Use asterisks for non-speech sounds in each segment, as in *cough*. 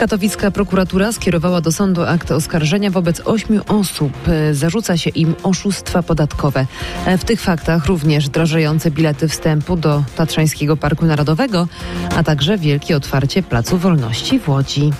Katowicka prokuratura skierowała do sądu akt oskarżenia wobec ośmiu osób. Zarzuca się im oszustwa podatkowe. W tych faktach również drożejące bilety wstępu do Tatrzańskiego Parku Narodowego, a także wielkie otwarcie Placu Wolności w Łodzi.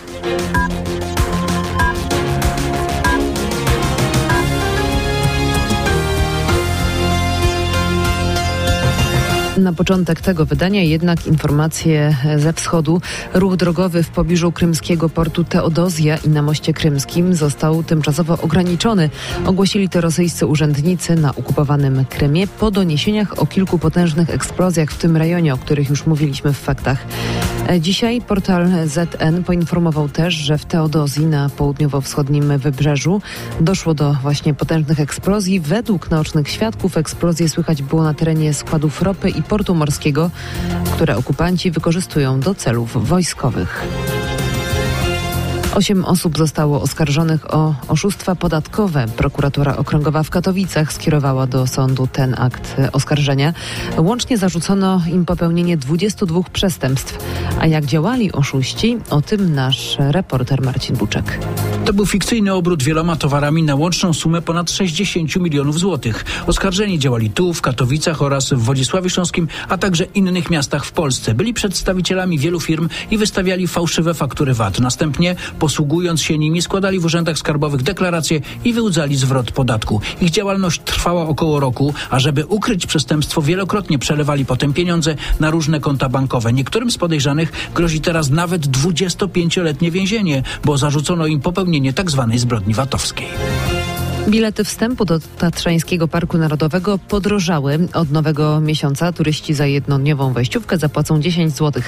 Na początek tego wydania jednak informacje ze wschodu. Ruch drogowy w pobliżu krymskiego portu Teodozja i na moście krymskim został tymczasowo ograniczony. Ogłosili to rosyjscy urzędnicy na okupowanym Krymie po doniesieniach o kilku potężnych eksplozjach w tym rejonie, o których już mówiliśmy w faktach. Dzisiaj portal ZN poinformował też, że w Teodozji na południowo-wschodnim wybrzeżu doszło do właśnie potężnych eksplozji. Według naocznych świadków eksplozje słychać było na terenie składów ropy i portu morskiego, które okupanci wykorzystują do celów wojskowych. Osiem osób zostało oskarżonych o oszustwa podatkowe. Prokuratura Okręgowa w Katowicach skierowała do sądu ten akt oskarżenia. Łącznie zarzucono im popełnienie 22 przestępstw. A jak działali oszuści, o tym nasz reporter Marcin Buczek. To był fikcyjny obrót wieloma towarami na łączną sumę ponad 60 milionów złotych. Oskarżeni działali tu, w Katowicach oraz w Wodzisławiu Śląskim, a także innych miastach w Polsce. Byli przedstawicielami wielu firm i wystawiali fałszywe faktury VAT. Następnie, posługując się nimi, składali w urzędach skarbowych deklaracje i wyłudzali zwrot podatku. Ich działalność trwała około roku, a żeby ukryć przestępstwo, wielokrotnie przelewali potem pieniądze na różne konta bankowe. Niektórym z podejrzanych grozi teraz nawet 25-letnie więzienie, bo zarzucono im popełnienie tzw. Tak zbrodni VAT-owskiej. Bilety wstępu do Tatrzańskiego Parku Narodowego podrożały. Od nowego miesiąca turyści za jednodniową wejściówkę zapłacą 10 zł,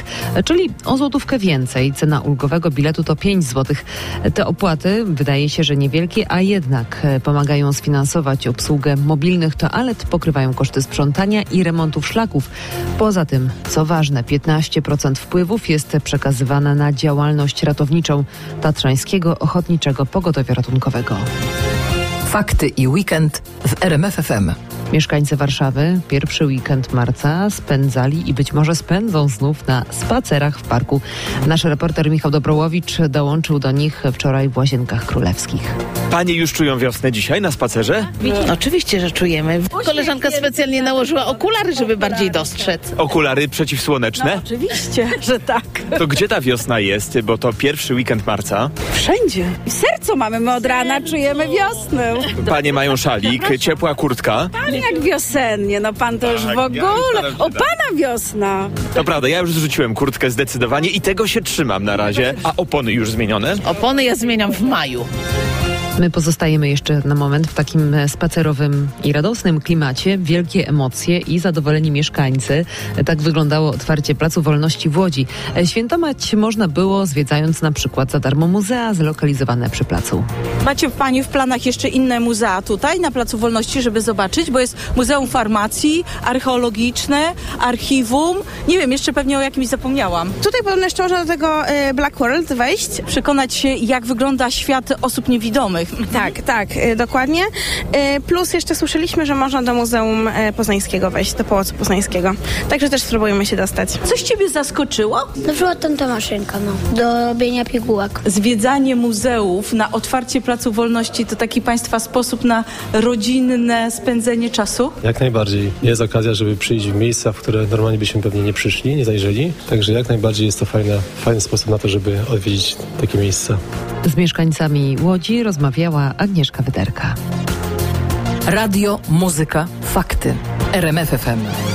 czyli o złotówkę więcej. Cena ulgowego biletu to 5 zł. Te opłaty wydaje się, że niewielkie, a jednak pomagają sfinansować obsługę mobilnych toalet, pokrywają koszty sprzątania i remontów szlaków. Poza tym, co ważne, 15% wpływów jest przekazywane na działalność ratowniczą Tatrzańskiego Ochotniczego Pogotowia Ratunkowego. Fakty i weekend w RMFFM. Mieszkańcy Warszawy pierwszy weekend marca spędzali i być może spędzą znów na spacerach w parku. Nasz reporter Michał Dobrołowicz dołączył do nich wczoraj w Łazienkach Królewskich. Panie już czują wiosnę dzisiaj na spacerze? No, oczywiście, że czujemy. Koleżanka specjalnie nałożyła okulary, żeby bardziej dostrzec. Okulary przeciwsłoneczne? No, oczywiście, *laughs* że tak. To gdzie ta wiosna jest? Bo to pierwszy weekend marca. Wszędzie. Serco mamy, my od rana czujemy wiosnę. Panie mają szalik, ciepła kurtka. Jak wiosennie, no pan to już Tak, w ogóle. O pana wiosna. To prawda, ja już zrzuciłem kurtkę zdecydowanie i tego się trzymam na razie. A opony już zmienione? Opony ja zmieniam w maju. My pozostajemy jeszcze na moment w takim spacerowym i radosnym klimacie. Wielkie emocje i zadowoleni mieszkańcy. Tak wyglądało otwarcie Placu Wolności w Łodzi. Świętować można było zwiedzając na przykład za darmo muzea zlokalizowane przy placu. Macie Pani w planach jeszcze inne muzea tutaj na Placu Wolności, żeby zobaczyć, bo jest Muzeum Farmacji, Archeologiczne, Archiwum. Nie wiem, jeszcze pewnie o jakimś zapomniałam. Tutaj podobno jeszcze można do tego e, Black World wejść. Przekonać się, jak wygląda świat osób niewidomych. *laughs* Tak, tak, e, dokładnie. E, plus jeszcze słyszeliśmy, że można do Muzeum e, Poznańskiego wejść, do Pałacu Poznańskiego. Także też spróbujemy się dostać. Coś Ciebie zaskoczyło? Na przykład tamta maszynka, no, do robienia pigułek. Zwiedzanie muzeów na otwarcie Placu Wolności to taki Państwa sposób na rodzinne spędzenie czasu? Jak najbardziej. Jest okazja, żeby przyjść w miejsca, w które normalnie byśmy pewnie nie przyszli, nie zajrzeli. Także jak najbardziej jest to fajna, fajny sposób na to, żeby odwiedzić takie miejsca. Z mieszkańcami Łodzi rozmawiała Agnieszka Wyderka. Radio, muzyka, fakty. RMFFM.